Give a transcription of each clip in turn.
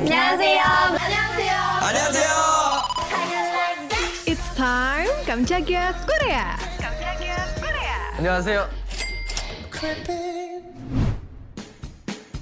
안녕하세요. 안녕하세요. 안녕하세요. It's time 깜짝이야 Korea. 안녕하세요.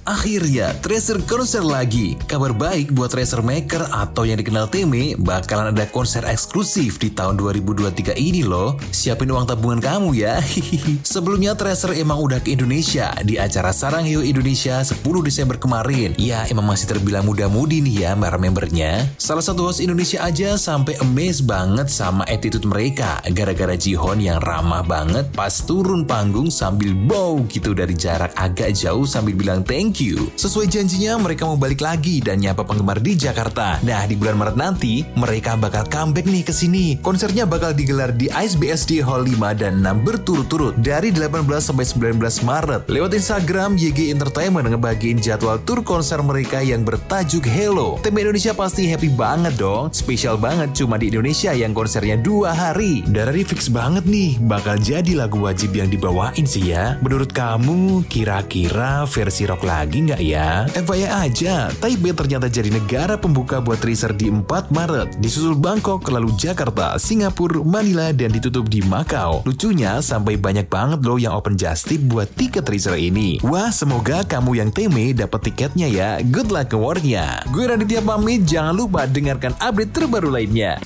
Akhirnya, Tracer konser lagi. Kabar baik buat Tracer Maker atau yang dikenal Teme, bakalan ada konser eksklusif di tahun 2023 ini loh. Siapin uang tabungan kamu ya. Sebelumnya Tracer emang udah ke Indonesia di acara Sarang Heo Indonesia 10 Desember kemarin. Ya, emang masih terbilang muda-mudi nih ya para membernya. Salah satu host Indonesia aja sampai amazed banget sama attitude mereka gara-gara Jihon yang ramah banget pas turun panggung sambil bow gitu dari jarak agak jauh sambil bilang thank you. Sesuai janjinya mereka mau balik lagi dan nyapa penggemar di Jakarta. Nah di bulan Maret nanti mereka bakal comeback nih ke sini. Konsernya bakal digelar di Ice BSD Hall 5 dan 6 berturut-turut dari 18 sampai 19 Maret. Lewat Instagram YG Entertainment ngebagiin jadwal tur konser mereka yang bertajuk Hello. Tim Indonesia pasti happy banget dong. Spesial banget cuma di Indonesia yang konsernya dua hari. Dari fix banget nih bakal jadi lagu wajib yang dibawain sih ya. Menurut kamu kira-kira versi rock lagi nggak ya? FYI aja, Taipei ternyata jadi negara pembuka buat Tracer di 4 Maret. Disusul Bangkok, lalu Jakarta, Singapura, Manila, dan ditutup di Macau. Lucunya, sampai banyak banget loh yang open just tip buat tiket Tracer ini. Wah, semoga kamu yang Teme dapat tiketnya ya. Good luck ke war-nya. Gue Raditya pamit, jangan lupa dengarkan update terbaru lainnya.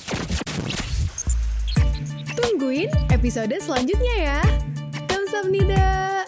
Tungguin episode selanjutnya ya. Kamsahamnida.